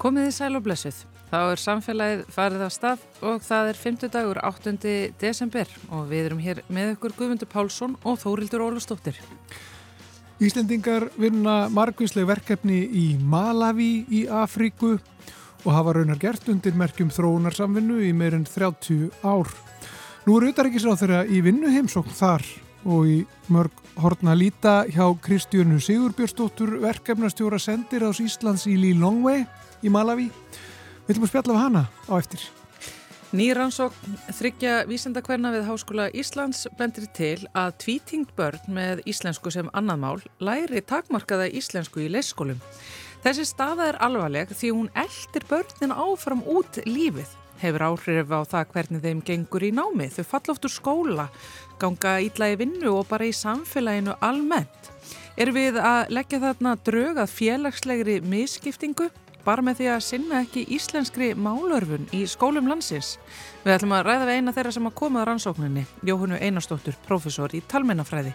Komiði sæl og blessuð. Þá er samfélagið farið af stað og það er 5. dagur 8. desember og við erum hér með ykkur Guðmundur Pálsson og Þórildur Ólustóttir. Íslendingar vinna margvísleg verkefni í Malawi í Afríku og hafa raunar gert undir merkjum þróunarsamvinnu í meirinn 30 ár. Nú er auðaríkisráð þeirra í vinnuheimsókn þar og í mörg hortna líta hjá Kristjónu Sigurbjörnsdóttur verkefnastjóra sendir ás Íslands í Lilongwe í Malawi. Við ætlum að spjalla af hana á eftir. Nýransókn þryggja vísendakverna við Háskóla Íslands bendir til að tvítingt börn með íslensku sem annað mál læri takmarkaða íslensku í leysskólum. Þessi staða er alvarleg því hún eldir börnin áfram út lífið. Hefur áhrif á það hvernig þeim gengur í námi. Þau falla oft úr skóla, ganga ítla í vinnu og bara í samfélaginu almennt. Er við að leggja þarna drög að félagslegri misskiptingu? Bara með því að sinna ekki íslenskri málörfun í skólum landsins. Við ætlum að ræða við eina þeirra sem að koma á rannsókninni, Jóhannu Einarstóttur, profesor í talmennafræði.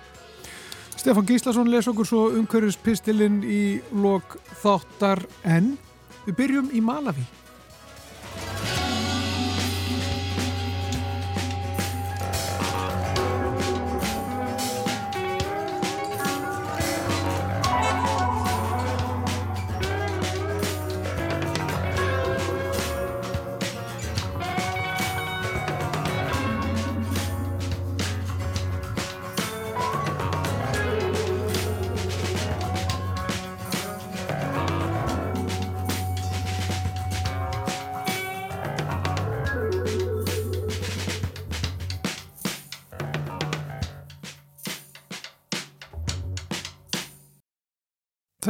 Stefan Gíslason les okkur svo umhverfispistilinn í lok þáttar en við byrjum í Malawi.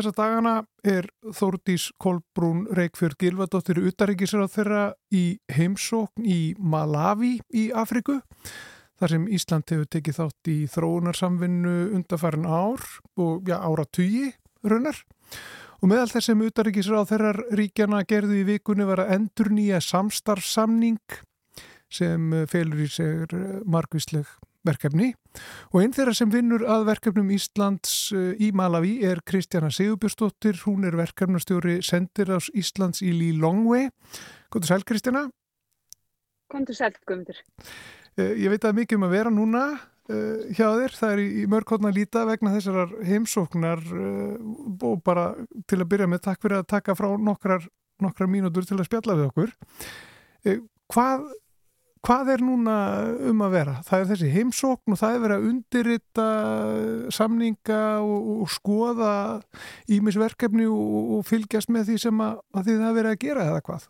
Þessa dagana er Þórdís Kolbrún Reykjörg Gilvardóttir utaríkisar á þeirra í heimsókn í Malawi í Afriku þar sem Ísland hefur tekið þátt í þróunarsamvinnu undarfærin ár og ja, ára tugi raunar. Og meðal þess sem utaríkisar á þeirrar ríkjana gerðu í vikunni var að endur nýja samstarfsamning sem felur í sig margvísleg verkefni og einn þeirra sem vinnur að verkefnum Íslands eh, í Malawi er Kristjana Sigurbjörnsdóttir, hún er verkefnastjóri sendir ás Íslands í Lilongwe. Góður sæl Kristjana. Góður sæl Guðmundur. Eh, ég veit að mikið um að vera núna uh, hjá þér, það er í, mörgkotna líta vegna þessar heimsóknar og bara til að byrja með takk fyrir að taka frá nokkrar, nokkrar mínútur til að spjalla við okkur. Hvað hvað er núna um að vera? Það er þessi heimsókn og það er verið að undirrita samninga og, og skoða ímisverkefni og, og fylgjast með því sem að, að því það er verið að gera eða hvað?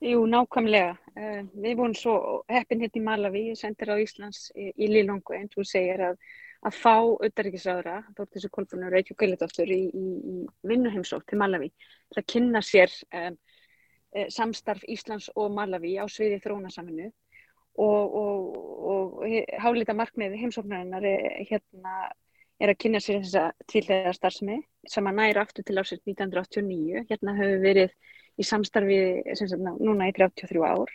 Jú, nákvæmlega. Uh, við vorum svo heppin hérna í Malawi, sendir á Íslands í, í Lílongu, eins og segir að, að fá auðaríkisraðra, þá er þessu kolbúinu Reykjavík Gulladóttur í, í, í vinnuheimsók til Malawi, til að kynna sér um, Eh, samstarf Íslands og Malawi á sviði þróunarsaminu og, og, og hálita markmið heimsóknarinnar er, hérna, er að kynna sér þessa tvílega starfsemi sem að næra aftur til ásins 1989. Hérna höfum við verið í samstarfi sagt, núna í 33 ár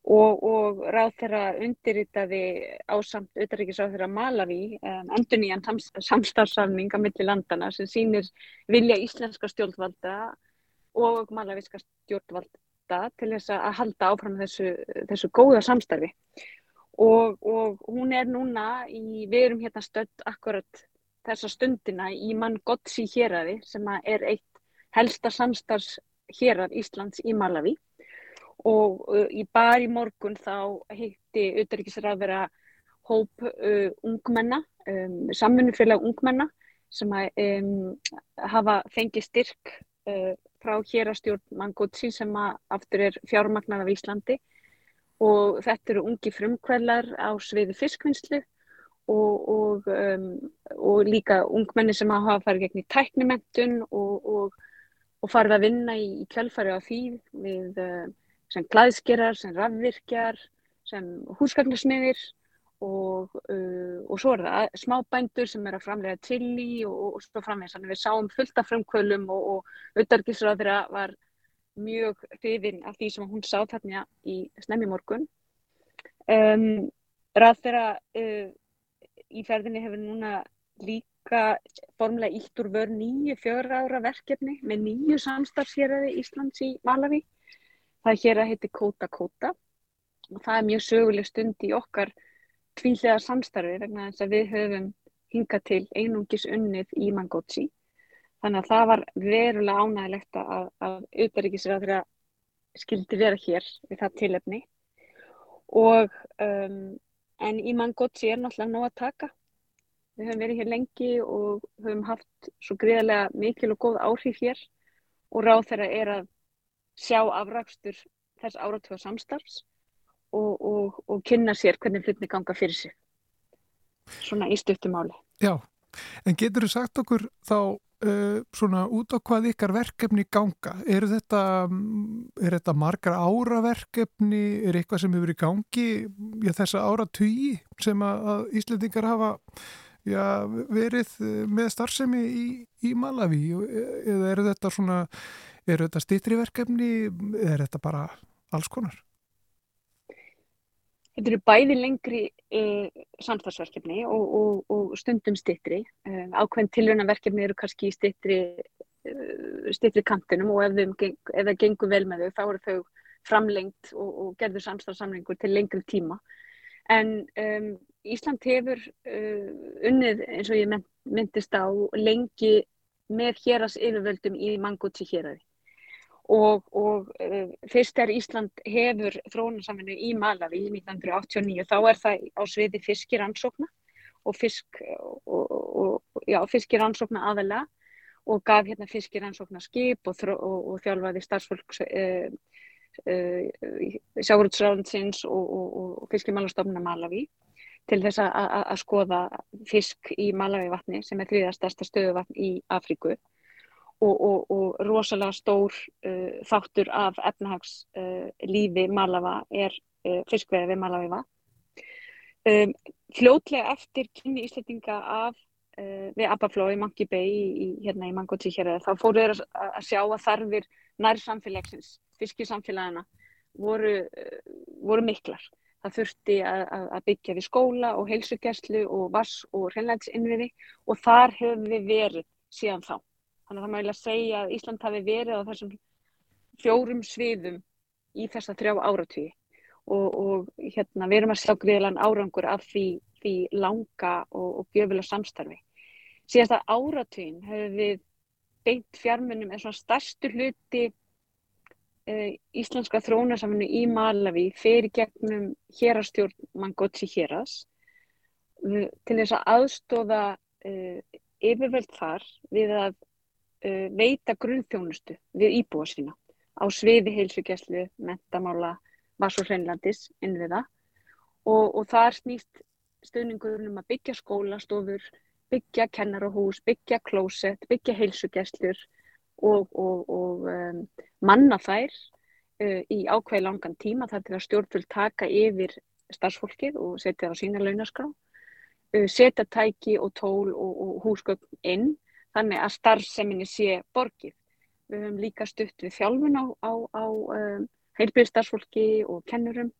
og, og ráð þeirra undirritaði ásamt auðvitaðrikis á þeirra Malawi um, endur nýjan samstarfsafning á milli landana sem sínir vilja íslenska stjórnvalda og malavíska stjórnvalda til þess að halda áfram þessu, þessu góða samstarfi. Og, og hún er núna í, við erum hérna stödd akkurat þessa stundina í mann Gotsi héræði sem er eitt helsta samstarfs hérað Íslands í Malawi og uh, í bar í morgun þá heitti auðvitaðrikisar að vera hóp uh, ungmenna, um, samfunnufélag ungmenna sem að, um, hafa fengið styrk uh, frá hérastjórn Mangótsi sem aftur er fjármagnar af Íslandi. Og þetta eru ungi frumkvælar á sviði fiskvinnslu og, og, um, og líka ungmenni sem hafa farið gegn í tæknimentun og, og farið að vinna í, í kjálfari á því við uh, sem glæðskerar, sem rafvirkjar, sem húsgagnarsmiðir og, uh, og svo er það smábændur sem er að framlega chili og, og svo framvegis. Þannig við sáum fullt af frumkvölum og, auðarkisraðra var mjög hrifin af því sem hún sá þarna í snemmi morgun. Um, Ráð þeirra uh, í ferðinni hefur núna líka formlega ítt úr vör nýju fjöra ára verkefni með nýju samstarfshéræði Íslands í Malawi. Það er hér að heiti Kóta Kóta og það er mjög söguleg stund í okkar tvílega samstarfi vegna þess að við höfum hingað til einungis unnið í Mangótsi. Þannig að það var verulega ánægilegt að, að auðverðikisræðra skildi vera hér við það tilefni og um, en í Mangótsi er náttúrulega nóg að taka. Við höfum verið hér lengi og höfum haft svo greiðarlega mikil og góð áhrif hér og ráð þeirra er að sjá afrakstur þess áratöða samstarfs og, og, og kynna sér hvernig hlutinni ganga fyrir sig. Svona í stuttumáli. Já, en getur þú sagt okkur þá uh, svona út á hvað ykkar verkefni ganga? Er þetta, er þetta margar áraverkefni? Er eitthvað sem hefur í gangi já, þessa áratögi sem að Íslandingar hafa já, verið með starfsemi í, í Malawi? Eða eru þetta eru þetta stittri verkefni? Eða er þetta bara alls konar? Þetta eru bæði lengri e, samstagsverkefni og, og, og stundum stittri. E, ákveðin tilhörnaverkefni eru kannski stittri, e, stittri kantinum og ef, þeim, ef það gengur vel með þau þá eru þau framlengt og, og gerður samstagssamlingur til lengri tíma. En um, Ísland hefur uh, unnið eins og ég myndist á lengi með héras yfirvöldum í Mangótsi héræði og, og uh, fyrst er Ísland hefur þróunarsaminu í Malawi í 1989 þá er það á sviði fiskiransókna og fisk, fiskiransókna aðalega og gaf hérna fiskiransókna skip og, og þjálfaði starfsfólk uh, uh, sjáurútsráðinsins og fiskimálastofna Malawi til þess að skoða fisk í Malawi vatni sem er þriðast stærsta stöðuvatn í Afríku og, og, og rosalega stór uh, þáttur af efnahagslífi uh, Malawa er uh, fiskveði við Malawiða. Um, fljótlega eftir kynni Íslandinga af uh, við Bay í, í, hérna í Mangóti hér þá fóru þeir að, að sjá að þarfir nær samfélagsins, fiskisamfélagina voru, uh, voru miklar. Það þurfti að, að byggja við skóla og heilsugjæslu og vass og hreinleitsinviði og þar höfum við verið síðan þá. Þannig að það mæla að segja að Ísland hafi verið á þessum fjórum sviðum í þessa þrjá áratvíi og, og hérna, við erum að sjá greiðlan árangur af því, því langa og, og gjöfulega samstarfi. Síðast að áratvíin hefur við beint fjármunum eða svona stærstu hluti e, íslenska þróunarsaminu í Malawi fyrir gegnum hérastjórn Mangótsi héras til þess að aðstóða e, yfirveld þar við að uh, veita grunnþjónustu við íbúa sína á sviði heilsugjæslu, mentamála, vass og hreinlandis innviða. Og, og þar snýst stöðningur um að byggja skólastofur, byggja kennarahús, byggja klósett, byggja heilsugjæslur og, og, og um, manna þær uh, í ákveði langan tíma þar til að stjórnvöld taka yfir starfsfólkið og setja það á sína launaskrá, uh, setja tæki og tól og húsgögn inn þannig að starfseminni sé borgið. Við höfum líka stutt við þjálfun á, á, á um, heilbyrðstarfsfólki og kennurum.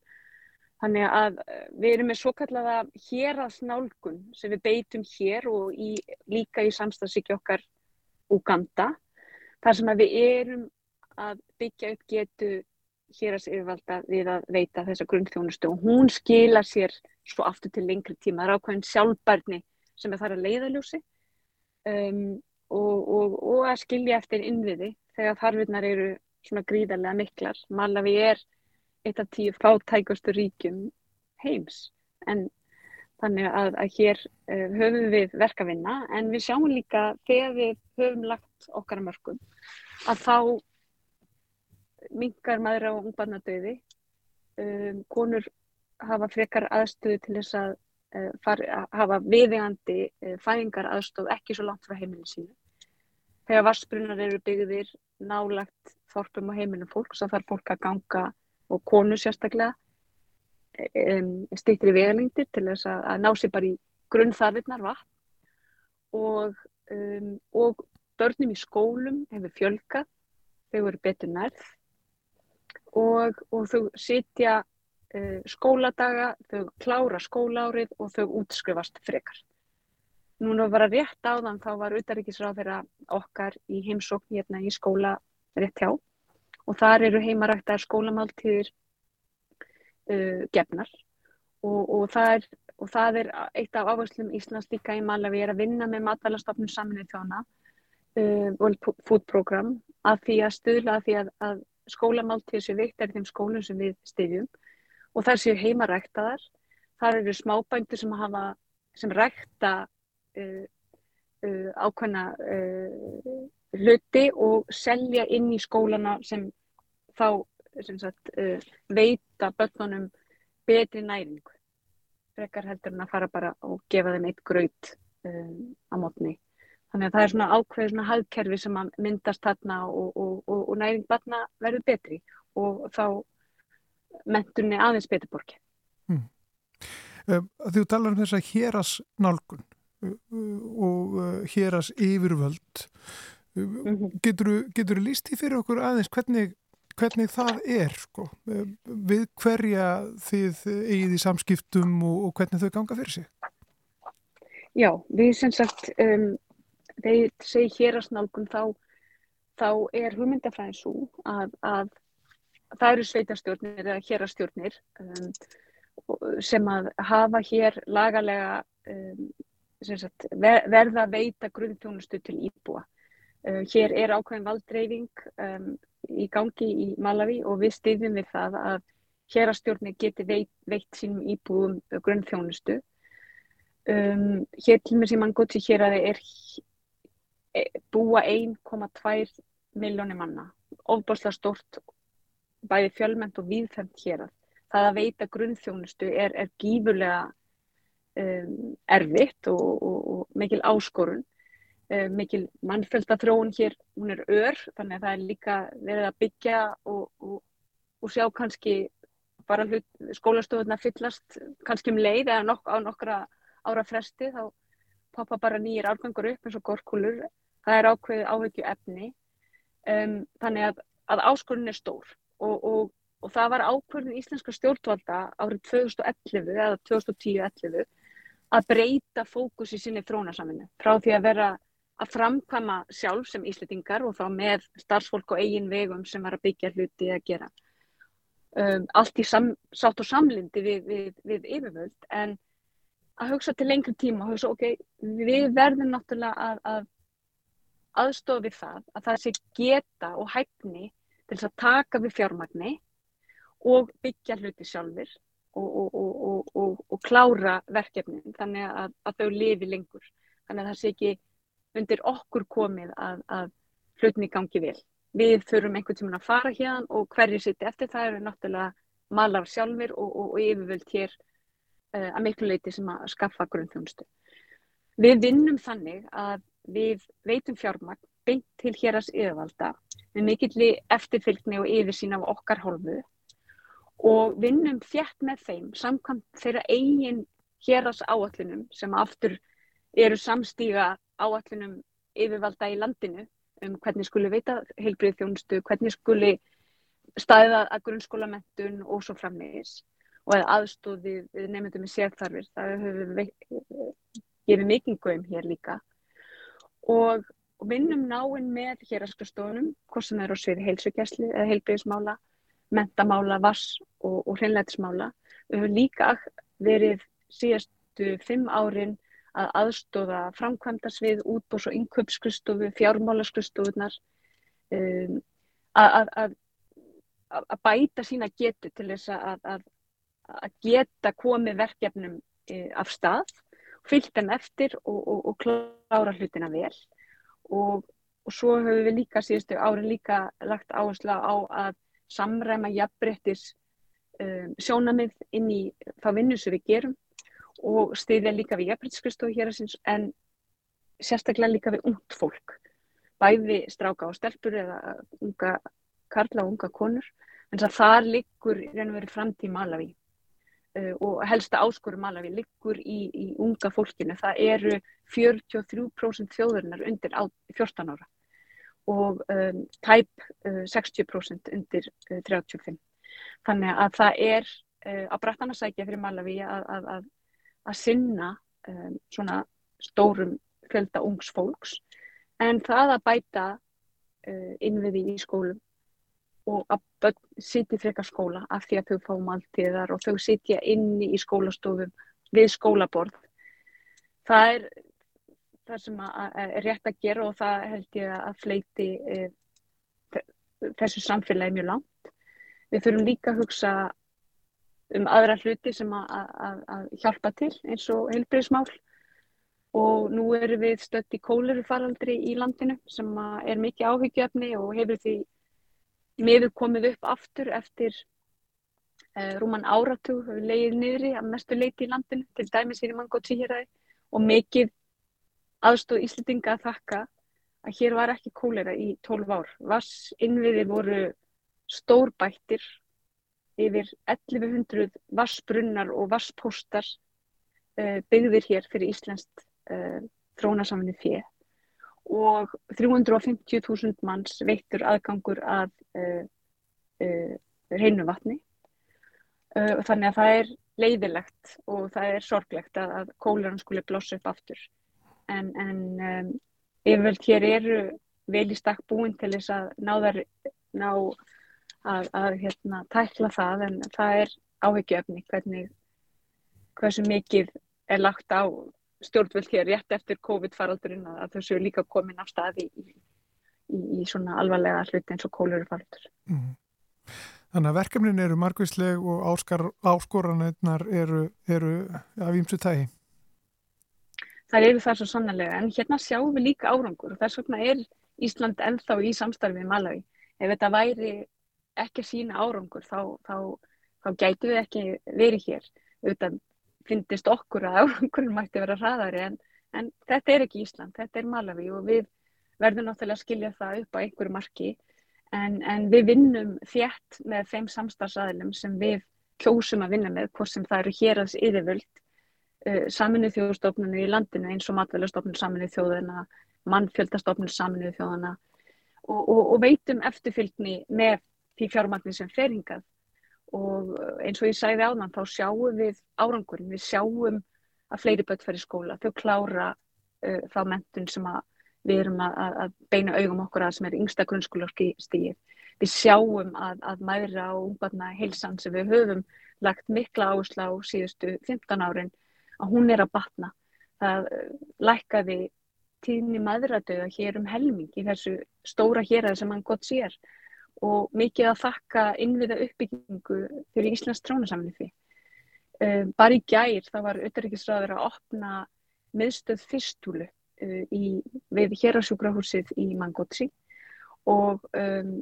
Þannig að uh, við erum með svo kallaða héraðsnálgun sem við beitum hér og í, líka í samstagsíki okkar Uganda. Þar sem við erum að byggja upp getu héraðsyfirvalda við að veita þessa grunnþjónustu og hún skila sér svo aftur til lengri tíma. Það er ákveðin sjálfbarni sem er þar að leiðaljósi um, og, og, og að skilja eftir innviði þegar þarfinnar eru svona gríðarlega miklar. Malawi er eitt af tíu fátækustu ríkjum heims. En þannig að, að hér uh, höfum við verkavinna. En við sjáum líka þegar við höfum lagt okkar að mörgum að þá mingar maður á ungbarnadauði. Um, konur hafa frekar aðstöðu til þess að far, hafa viðegandi eh, fæðingar aðstof ekki svo langt frá heimilinu síðu. Þegar vassbrunnar eru byggðir nálagt þorpum og heimilinu fólk, svo þarf fólk að ganga og konu sérstaklega um, stýttir í vegalengdir til þess að, að ná sér bara í grunnþarfinnar vatn og, um, og börnum í skólum hefur fjölgat, þau eru betur nærð og, og þau sitja skóladaga, þau klára skólárið og þau útskrifast frekar. núna var að rétt áðan þá var utaríkisráð þeirra okkar í heimsókn hérna í skóla rétt hjá. Og þar eru heimaræktar skólamáltíðir uh, gefnar. Og, og, það er, og það er eitt af áherslum Íslands líka í Malawi er að vinna með matalastofnum saminnið þjóna uh, World Food Program að því að stuðla að því að, að skólamáltíðir séu veikt er þeim skólum sem við styðjum og þar séu heimaræktaðar. Þar eru smábændur sem hafa sem rækta uh, uh, ákvæmna uh, hluti og selja inn í skólana sem þá sem sagt, veita börnunum betri næringu frekar heldur en að fara bara og gefa þeim eitt graut um, á mótni. Þannig að það er svona ákveð svona hagkerfi sem myndast þarna og, og, og, og næring barna verður betri. Og þá mentunni aðeins betur borgi. Hmm. Þú talar um þess að héras nálgun og héras yfirvöld mhm. getur þú líst því fyrir okkur aðeins hvernig, hvernig það er sko, við hverja þið eigið í samskiptum og, og hvernig þau ganga fyrir sig Já, við sem sagt um, þegar segi hérasnálgun þá, þá er hugmyndafræðin svo að, að það eru sveitarstjórnir eða hérastjórnir um, sem að hafa hér lagalega um, sagt, verða að veita grunnþjónustu til íbúa. Uh, hér er ákveðin valdreyfing um, í gangi í Malawi og við styðjum við það að hérastjórnir geti veit, veitt sínum íbúum grunnþjónustu. Um, hér til mér sem mann gott sér hér að það er e, búa 1,2 miljónir manna, ofbáslega stort bæði fjölmend og viðfemt hér að það að veita grunnþjónustu er, er gífurlega um, erfitt og, og, og mikil áskorun. Um, mikil mannfjöldathróun hér, hún er ör þannig að það er líka verið að byggja og, og sjá kannski bara hlut, skólastöðuna fyllast kannski um leið eða nok á nokkra ára fresti þá poppa bara nýjir árgangur upp eins og gorkulur það er ákveðið áhugju efni um, þannig að, að áskorun er stór og og það var ákvörðin íslenska stjórnvalda árið 2011 eða 2010-11 að breyta fókus í sinni þrónasaminu frá því að vera að framkvæma sjálf sem íslitingar og þá með starfsfólk og eigin vegum sem var að byggja hluti að gera. Um, allt í sam, sátt og samlindi við, við, við yfirvöld en að hugsa til lengri tíma og hugsa ok, við verðum náttúrulega að, að aðstofa við það að það sé geta og hæfni til þess að taka við fjármagni og byggja hluti sjálfur og, og, og, og klára verkefnin þannig að, að þau lifi lengur. Þannig að það sé ekki undir okkur komið að, að hlutni gangi vel. Við þurfum einhvern tímun að fara hérna og hverju sitt eftir það eru náttúrulega malar sjálfur og yfirvöld hér uh, að miklu leiti sem að skaffa grunnþjónustu. Við vinnum þannig að við veitum fjármagn beint til hér að yfirvalda með mikilli eftirfylgni og yfirsýn af okkar hólfu og vinnum fjett með þeim samkvæmt þeirra eigin héras áallunum sem aftur eru samstíga áallunum yfirvalda í landinu um hvernig skuli veita heilbrið þjónustu, hvernig skuli staðiða að grunnskólamentun og svo framvegis. Og að aðstóði við nefndum með sérþarfir, það hefur gefið mikingu um hér líka. Og vinnum náinn með héraskastónum, hvort sem er á sviði heilsugjæsli eða heilbriðismála mentamála, vass og, og hreinlætismála. Við höfum líka verið síðastu fimm árin að aðstóða framkvæmdarsvið, útbós og innköpskristofu, fjármálaskristofunar, um, að, að, að bæta sína getu til þess að, að geta komið verkefnum e, af stað, fyllt þeim eftir og, og, og klára hlutina vel. Og, og svo höfum við líka síðustu árin líka lagt áherslu á að samræma jafnbrettis um, sjónamið inn í þá vinnu sem við gerum og stiðja líka við jafnbrettiskristofu hér en sérstaklega líka við ungt fólk bæði stráka og stelpur eða unga karla og unga konur. En það liggur í raun og veru framtíð Malawi uh, og helsta áskoru Malawi liggur í, í unga fólkinu. Það eru 43% þjóðurinnar undir 14 ára. Og um, tæp uh, 60% undir uh, 35. Þannig að það er uh, að brattana sækja fyrir Malawi að, að, að, að sinna um, svona stórum fjölda ungs fólks. En það að bæta uh, innviði í skólum og að börn sitja frekar skóla af því að þau fá máltíðar og þau sitja inni í skólastofum við skólaborð. Það er það sem er rétt að gera og það held ég að fleiti e, þessu samfélagi mjög langt. Við þurfum líka að hugsa um aðra hluti sem að, hjálpa til eins og heilbreyðsmál og nú erum við stött í kólerufaraldri í landinu sem er mikið áhyggjöfni og hefur því miður komið upp aftur eftir uh, rúman áratug við leiðið niðri að mestu leiti í landinu til dæmis hér í mann gótt síðan og mikið aðstóð Íslandinga að þakka að hér var ekki kólera í 12 ár. Vass innviðir voru stórbættir yfir 1100 vassbrunnar og vasspóstar uh, byggðir hér fyrir Íslandst uh, þrónasamni fjö og 350.000 manns veittur aðgangur að uh, uh, hreinu vatni. Uh, þannig að það er leiðilegt og það er sorglegt að, að kólaran skuli blossa upp aftur. En, en um, yfirveld hér eru vel í stakk búin til þess að ná, þar, ná að, að hérna, tækla það. En það er áhyggjöfni hvernig hversu mikið er lagt á stjórnvöld hér rétt eftir COVID-faraldurinn að þau séu líka komin á staði í, í, í svona alvarlega hluti eins og kólurufaraldur. Mm. Þannig að verkefnin eru margvísleg og áskoranirnar eru, eru af ímsu tægi. Það eru það svo sannlega en hérna sjáum við líka árangur og þess vegna er Ísland ennþá í samstarfið Malawi. Ef þetta væri ekki sína árangur þá, þá, þá gætu við ekki verið hér. Auðvitað finnist okkur að árangurin mætti vera hraðari en, en þetta er ekki Ísland, þetta er Malawi og við verðum náttúrulega að skilja það upp á einhverju marki. En, en við vinnum þjætt með þeim samstagsæðilum sem við kjósum að vinna með, hvort sem það eru hér aðs yfirvöld, uh, saminuð þjóðstofnunu í landinu eins og matvelastofnun saminuð þjóðina, mannfjöldastofnun saminuð þjóðana og, og, og veitum eftirfylgni með því fjármagnir sem fer hingað og eins og ég sæði á þann þá sjáum við árangurinn, við sjáum að fleiri börn fer í skóla, þau klára uh, þá mentun sem við erum að, að beina augum okkur að sem er yngsta grunnskólarki stíð. Við sjáum að, að mæra og umbarna heilsan sem við höfum lagt mikla áherslu á síðustu 15 árin að hún er að batna. Það uh, lækkaði tíðni maðuradauða hér um helming í þessu stóra hér að sem hann gott sér og mikið að þakka innviða uppbyggingu fyrir Íslands trónasamlið því. Um, bara í gær það var auðvitaðrikisræður að opna miðstöð fyrstúlu uh, í, við hérarsjúkrahúsið í Mangótsi og, um,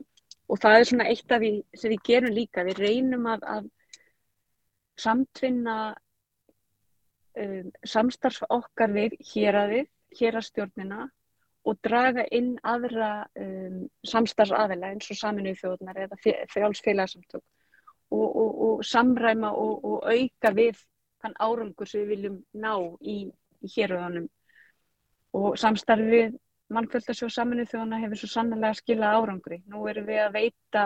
og það er svona eitt af því sem við gerum líka. Við reynum að, að samtvinna um, samstarf okkar við héradið, hérastjórnina og draga inn aðra um, samstarfsaðila eins og saminuðu þjóðnar eða frjálsfélagsamtök og, og, og samræma og, og auka við þann árangur sem við viljum ná í, í héröðanum og samstarfið mannfjöldasjóð saminuðu þjóðna hefur svo sannlega skilað árangri. Nú erum við að veita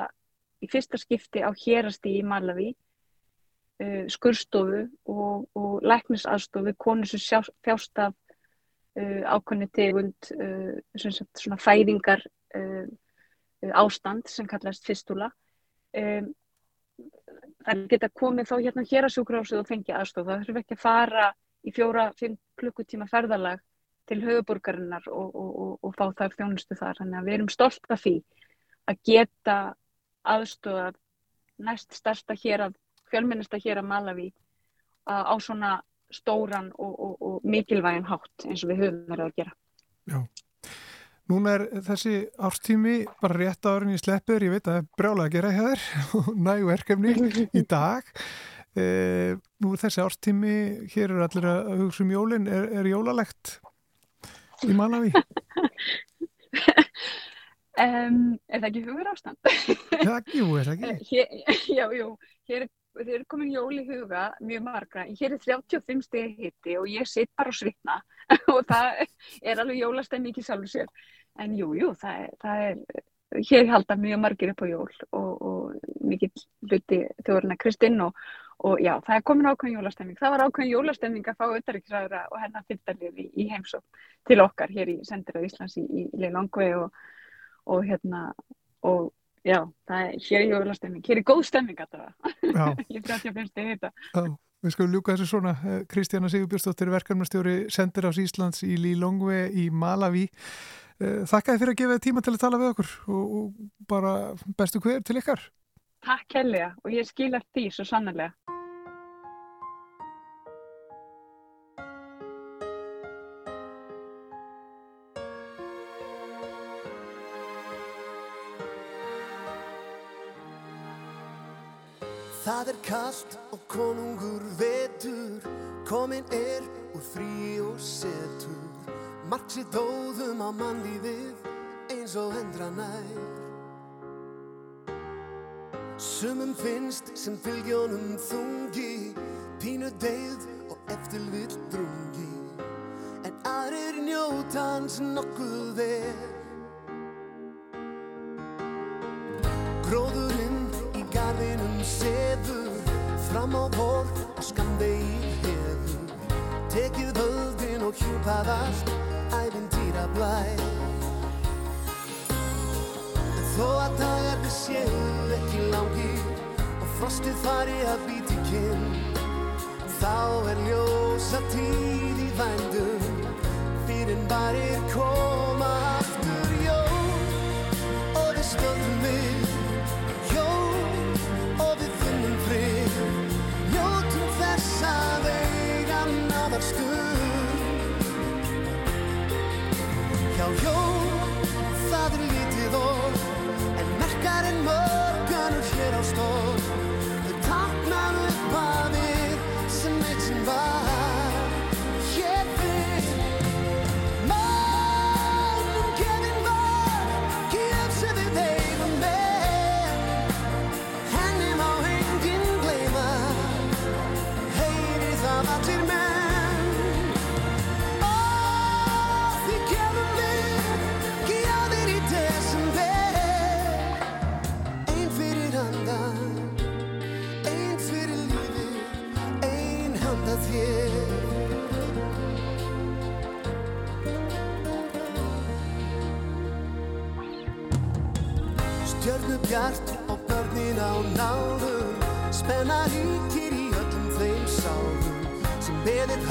í fyrsta skipti á hérasti í Malawi uh, skurstofu og læknisaðstofu konu sem þjást af Uh, ákveðni tegund uh, svona fæðingar uh, ástand sem kallast fistula. Um, það geta komið þá hérna hér að sjúkrásið og fengja aðstof það þurfum ekki að fara í fjóra-fimm klukkutíma ferðalag til höfuborgarinnar og, og, og, og fá það þjónustu þar, þannig að við erum stolt af því að geta aðstofa næst starsta hér að fjölminnista hér að Malawi á svona stóran og, og, og mikilvægin hátt eins og við höfum verið að gera. Já. Núna er þessi árstími bara rétt árin í sleppur, ég veit að það er brjálega að gera hér og nægu verkefni í dag. E, nú er þessi árstími, hér er allir að hugsa um jólinn, er, er jólalegt í Malawi? um, er það ekki hugur ástand? Já, jú, er það ekki? Hér, já, jú, hér er þeir eru komin jól í huga mjög margra, hér er 35 steg hitti og ég sitt bara og svitna. Og það er alveg jólastæð mikið sjálfur sér, en jújú jú, það, það er, hér halda mjög margir upp á jól og, og mikið hluti þjóðurna Kristinn og, og já, það er komin ákveðin jólastemming. Það var ákveðin jólastemming að fá auðvitaðriksræðura og hennar fylgdarlið í, í heimsók til okkar hér í sendir á Íslands í, í Leilangvei og, og hérna, og já, það er, hér er jólastemming, hér er góð stemming að það. Ég fyrir að ég finnst þið þetta. Já. Við skulum ljúka þessu svona. Eh, Kristjana Sigurbjörnsdóttir, verkefnastjóri Sendir ás Íslands í Lílongve í Malawi. Eh, þakka þið fyrir að gefa þið tíma til að tala við okkur og, og bara bestu hver til ykkar. Takk helga og ég skilar því svo sannlega. Það er kallt og konungur vetur, komin er úr frí og setur. Marksi dóðum á mannlífið eins og hendra nær. Sumum finnst sem fylgjónum þungi, pínu deyð og eftirvill drungi. En aðrir njótans nokkuð vel. Fram á vor og skamdegi hefur. Tekið völdin og hjúpað allt, æfintýra blæð. Þó að dagarnir séu ekki langir og frostið fari að býti kinn Þá er ljósa tíð í vændum fyrir barir Já, jól, það er lítið orð En merkar en mörgunur hér á stóð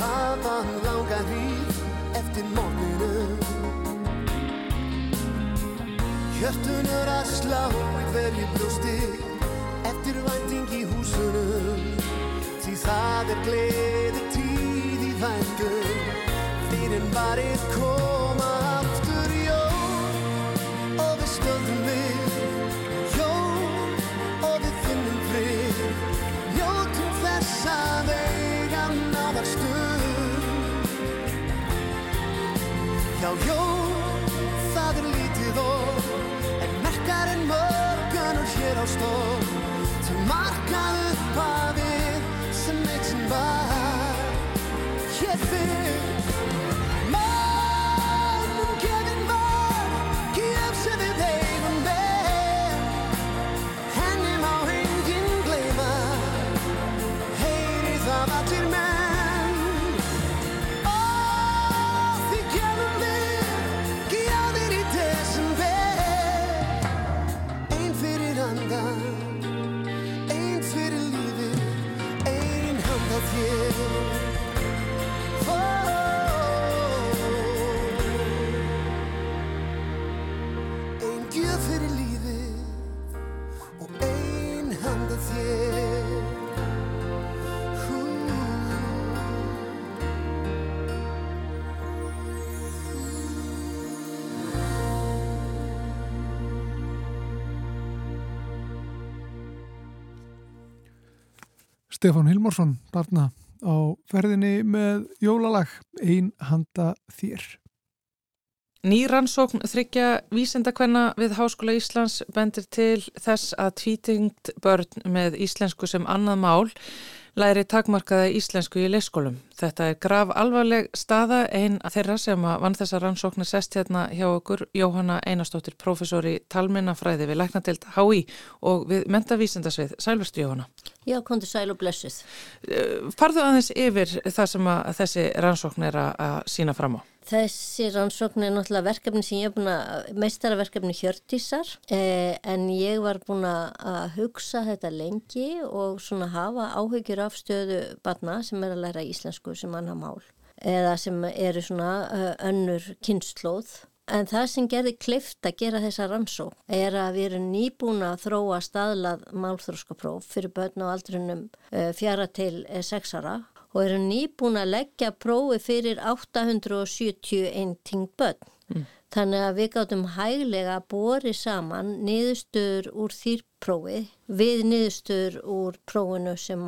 hafa langa hríð eftir morgunum. Hjörtunur að slá í hverju brjósti Eftir vænting í húsunum. Því það er gleði tíð í vændum. Fyrir barið koma Já, jól, það er lítið orð En merkar en mörgunur hér á stóð Til markað upp að við sem eitt sem var Hér fyrr Stefán Hilmarsson, barna á ferðinni með jólalag Ein handa þér. Nýrannsókn þryggja vísendakvenna við Háskóla Íslands bendir til þess að tvítingt börn með íslensku sem annað mál læri takmarkaða íslensku í leyskólum. Þetta er grav alvarleg staða einn að þeirra sem að vann þessa rannsóknir sest hérna hjá okkur Jóhanna Einarstóttir, professor í talmennafræði við Læknatild HÍ og við mentavísendasvið. Sælverstu Jóhanna. Já, kontur sæl og blessuð. Eh, farðu aðeins yfir það sem að þessi rannsókn er að sína fram á. Þessi rannsókn er náttúrulega verkefni sem ég hef búin að, meistaraverkefni hjörtísar eh, en ég var búin að hugsa þetta lengi og svona hafa áhyggjur af stöðu barna sem er að læra íslensku sem annar mál eða sem eru svona uh, önnur kynnslóð. En það sem gerði klift að gera þessa rannsók er að við erum nýbúin að þróa staðlað málþróskapróf fyrir börn á aldrinum uh, fjara til uh, sexara og eru nýbúin að leggja prófi fyrir 871 ting börn. Mm. Þannig að við gáttum hæglega að bori saman niðurstöður úr þýrprófi við niðurstöður úr prófinu sem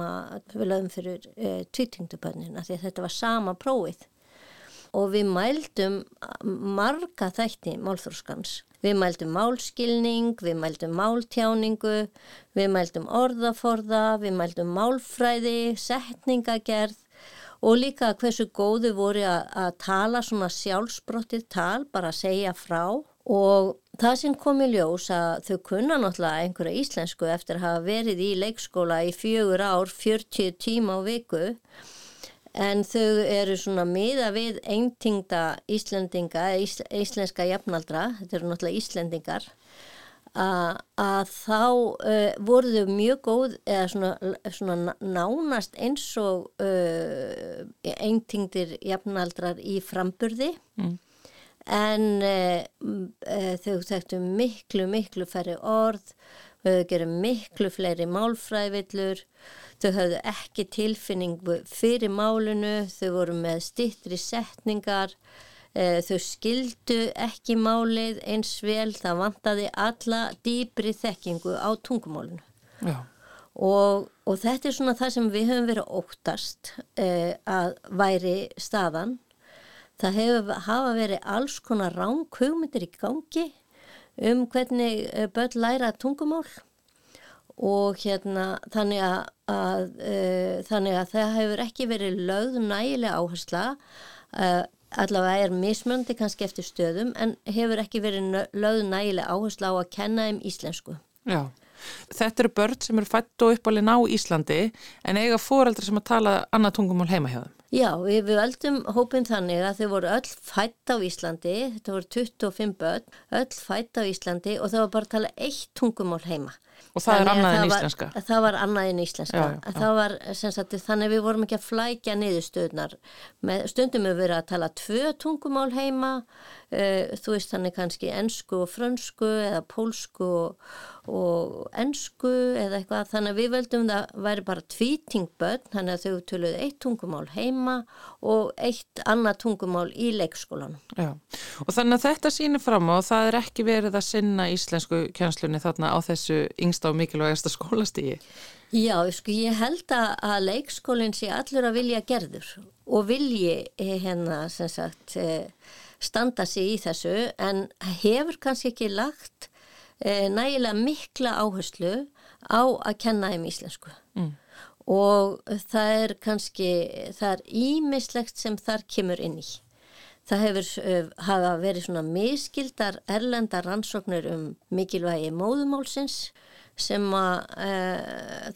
við lögum fyrir e, tvítingdubönnina því að þetta var sama prófið. Og við mældum marga þætti málþróskans. Við mældum málskilning, við mældum máltjáningu, við mældum orðaforða, við mældum málfræði, setningagerð og líka hversu góðu voru að, tala svona sjálfsbrottið tal, bara að segja frá og það sem kom í ljós að þau kunna náttúrulega einhverja íslensku eftir að hafa verið í leikskóla í fjögur ár, 40 tíma á viku en þau eru svona miða við eintingda Íslendinga, ís, íslenska jafnaldra, þetta eru náttúrulega Íslendingar, að, að þá uh, voru þau mjög góð eða svona, svona nánast eins og uh, eintingdir jafnaldrar í framburði. Mm. En uh, þau þekktu miklu, miklu færri orð, þau gerum miklu fleiri málfræðvillur Þau hafðu ekki tilfinningu fyrir málinu, þau voru með stittri setningar, e, þau skildu ekki málið eins vel, það vantaði alla dýbri þekkingu á tungumálinu. Og, og þetta er svona það sem við höfum verið óttast e, að væri staðan. Það hefur hafa verið alls konar ránkugmyndir í gangi um hvernig eh, börn læra tungumál og hérna þannig að, að uh, þannig að það hefur ekki verið lögð nægilega áhersla uh, allavega er mismöndi kannski eftir stöðum en hefur ekki verið lögð nægilega áhersla á að kenna um íslensku. Já, þetta eru börn sem eru fætt og uppalinn á Íslandi en eiga fóreldrar sem að tala annað tungumál heima hjá þeim Já, við völdum hópin þannig að þau voru öll fætt á Íslandi, þetta voru 25 börn, öll fætt á Íslandi og það var bara að tala eitt tungumál heima. Og það þannig er annað en íslenska? Var, það var annað en íslenska. Já, já. Var, sagt, þannig að við vorum ekki að flækja niður stöðnar. Stundum við verið að tala tvö tungumál heima, þú veist þannig kannski ennsku og frönsku eða pólsku og, og ennsku eða eitthvað. Þannig að við veldum það væri bara tvítingbönn, þannig að þau töluði eitt tungumál heima og eitt annað tungumál í leikskólanum. Já, og þannig að þetta sýnir fram á og það er ekki verið að sinna íslensku kjænslunni þarna á þessu yngst mest á mikilvægasta skólastígi? Já, sko, ég held að leikskólinn sé allur að vilja gerður og vilji eh, hérna sem sagt eh, standa sig í þessu en hefur kannski ekki lagt eh, nægilega mikla áherslu á að kenna þeim íslensku mm. og það er kannski, það er ímislegt sem þar kemur inn í. Það hefur uh, hafa verið svona miskildar erlenda rannsóknir um mikilvægi móðumálsins sem að e,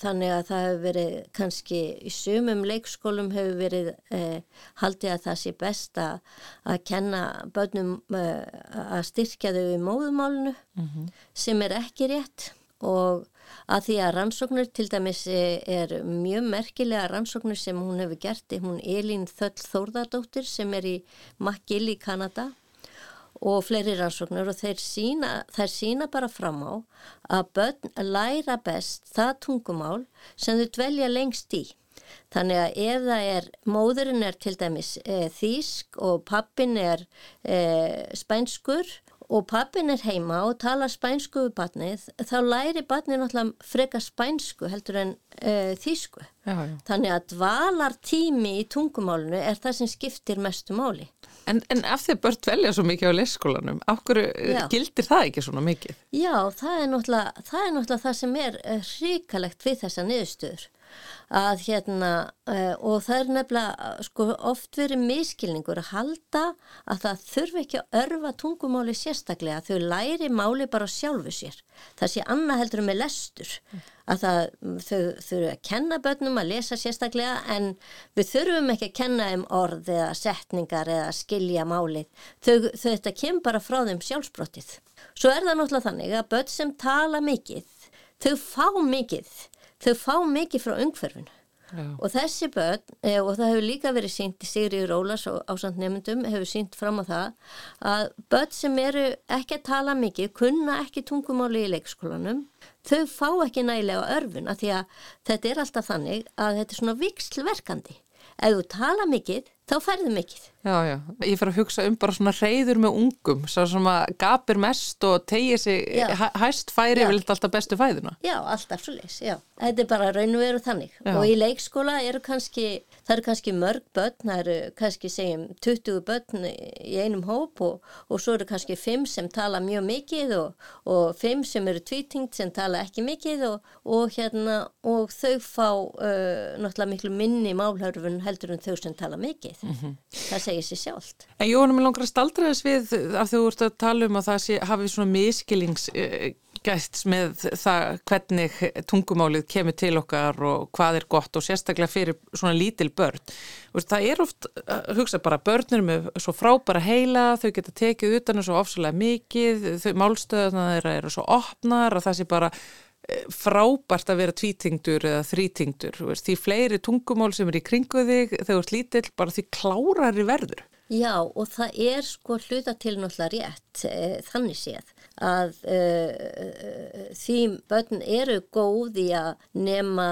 þannig að það hefur verið kannski í sumum leikskólum hefur verið e, haldið að það sé best að, að kenna börnum e, að styrkja þau í móðumálunu mm -hmm. sem er ekki rétt og að því að rannsóknir til dæmis er mjög merkilega rannsóknir sem hún hefur gert, hún Elín Þöll Þórðardóttir sem er í McGill í Kanada og fleiri rannsóknir og þeir sína, þeir sína bara fram á að börn læra best það tungumál sem þau dvelja lengst í. Þannig að ef það er, móðurinn er til dæmis e, þýsk og pappin er e, spænskur og pappin er heima og tala spænsku við barnið, þá læri barnið náttúrulega freka spænsku heldur en uh, þýsku. Já, já. Þannig að dvalar tími í tungumálunu er það sem skiptir mestu máli. En, en af því að börn velja svo mikið á leskólanum, okkur gildir það ekki svona mikið? Já, það er náttúrulega það, er náttúrulega það sem er hrikalegt við þessa niðurstöður að hérna uh, og það er nefnilega sko oft verið miskilningur að halda að það þurfi ekki að örfa tungumáli sérstaklega. Þau læri máli bara sjálfu sér. Það sé annað heldur með lestur. Að það, þau þurfu að kenna börnum að lesa sérstaklega en við þurfum ekki að kenna um orð eða setningar eða skilja málið. Þau, þau þetta kem bara frá þeim sjálfsbrottið. Svo er það náttúrulega þannig að börn sem tala mikið þau fá mikið þau fá mikið frá umhverfinu. Og þessi börn, e, og það hefur líka verið sínt í Sigri Rólas og ásand nefndum hefur sínt fram á það að börn sem eru ekki að tala mikið kunna ekki tungumáli í leikskólanum þau fá ekki nægilega örfun að því að þetta er alltaf þannig að þetta er svona vikslverkandi ef þú tala mikið þá færðu mikið. Já, já, ég fer að hugsa um bara svona reyður með ungum, svo sem að gapir mest og tegir sig hæst færi vilt alltaf bestu fæðuna. Já, alltaf svo leys, já. Þetta er bara raun og veru þannig já. og í leikskóla eru kannski, það eru kannski mörg börn, það eru kannski segjum 20 börn í einum hóp og, og svo eru kannski 5 sem tala mjög mikið og, og 5 sem eru tvítingt sem tala ekki mikið og, og hérna og þau fá uh, náttúrulega miklu minni málhörfun heldur en þau sem tala mikið við. Mm -hmm. Það segir sér sjálft. En Jónum, ég langar að staldra þess við að þú ert að tala um að það sé, hafi svona miskilingsgæst með það hvernig tungumálið kemur til okkar og hvað er gott og sérstaklega fyrir svona lítil börn. Það er oft, hugsa bara, börnir með svo frábæra heila, þau geta tekið utan þessu ofsalega mikið, þau málstöðuna þeirra eru svo opnar og það sé bara frábært að vera tvítingdur eða þrítingdur, því fleiri tungumál sem er í kringu þig þegar lítill bara því klárar í verður. Já og það er sko hluta til náttúrulega rétt e, þannig séð að e, því börn eru góð í að nema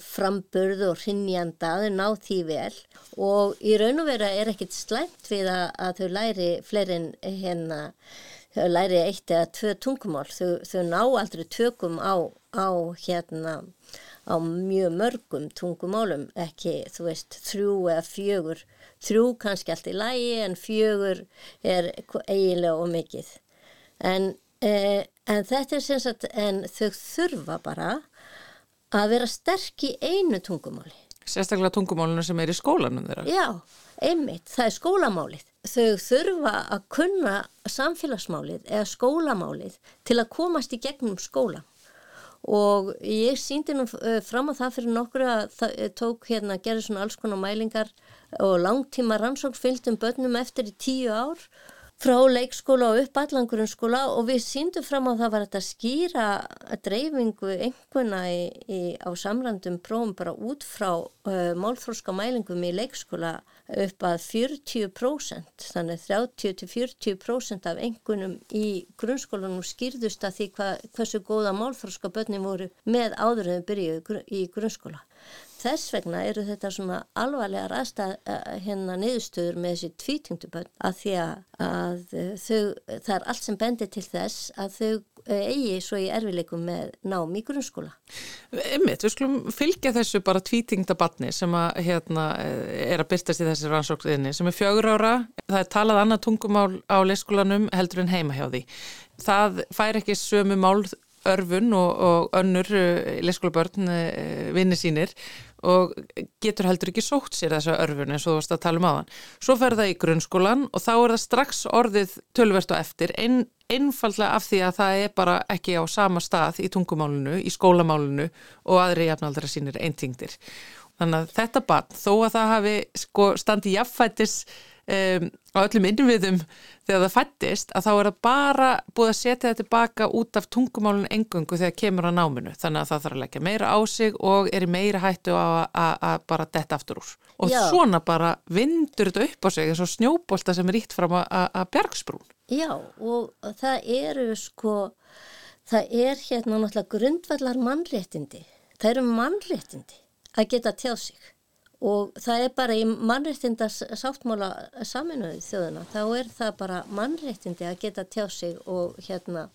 framburð og hrinnjanda þau ná því vel og í raun og vera er ekkit slæmt við að, að þau læri fleirin hérna þau læri eitt eða tvö tungumál, þau, þau ná aldrei tökum á, á hérna á mjög mörgum tungumálum, ekki þú veist þrjú eða fjögur, þrjú kannski allt í lægi en fjögur er eiginlega og mikið. En, eh, en þetta er sem sagt, en þau þurfa bara að vera sterk í einu tungumáli. Sérstaklega tungumálinu sem er í skólanum þeirra. Já, einmitt, það er skólamálið þau þurfa að kunna samfélagsmálið eða skólamálið til að komast í gegnum skóla. Og ég síndi nú eh, fram á það fyrir nokkru að það eh, tók hérna að gera svona alls konar mælingar og langtíma rannsóknfylgdum börnum eftir í tíu ár frá leikskóla og upp allangurumskóla og við síndum fram á það var þetta skýra dreifingu í, á samrandum prófum bara út frá uh, málþróska mælingum í leikskóla upp að 40% þannig 30-40% af engunum í grunnskólanum skýrðust að því hva, hversu góða málþróska börnum voru með áður en þau byrjuðu í grunnskóla Þess vegna eru þetta svona alvarlega rasta eh, hérna niðurstöður með þessi tvítingdubönd að því að, að þau, það er allt sem bendir til þess að þau eh, eigi svo í erfileikum með nám í grunnskóla. Ymmiðt, við skulum fylgja þessu bara tvítingdabanni sem að hérna eh, er að byrstast í þessi rannsókninni sem er fjögur ára, það er talað annað tungumál á leyskólanum heldur en heima hjá því. Það fær ekki sömu mál örfun og, og önnur leyskólabörn vinni sínir og getur heldur ekki sótt sér þessa örfun eins og þú varst að tala um aðan. Svo fer það í grunnskólan og þá er það strax orðið tölvert og eftir, ein, einfallega af því að það er bara ekki á sama stað í tungumálunu, í skólamálunu og aðri jafnaldra sínir eintingdir. Þannig að þetta barn, þó að það hafi sko, standi jafnfættis um, á öllum innviðum þegar það fættist að þá er það bara búið að setja þetta tilbaka út af tungumálun engungu þegar kemur á náminu. Þannig að það þarf að leggja meira á sig og er í meira hættu að bara detta aftur úr. Og Já. svona bara vindur þetta upp á sig eins og snjóbolta sem er ítt fram að bergsbrún Já og það eru sko það er hérna náttúrulega grundvallar mannréttindi það eru mannréttindi að geta tjáð sig og það er bara í mannréttindas sáttmála saminuði þjóðuna, þá er það bara mannréttindi að geta tjá sig og hérna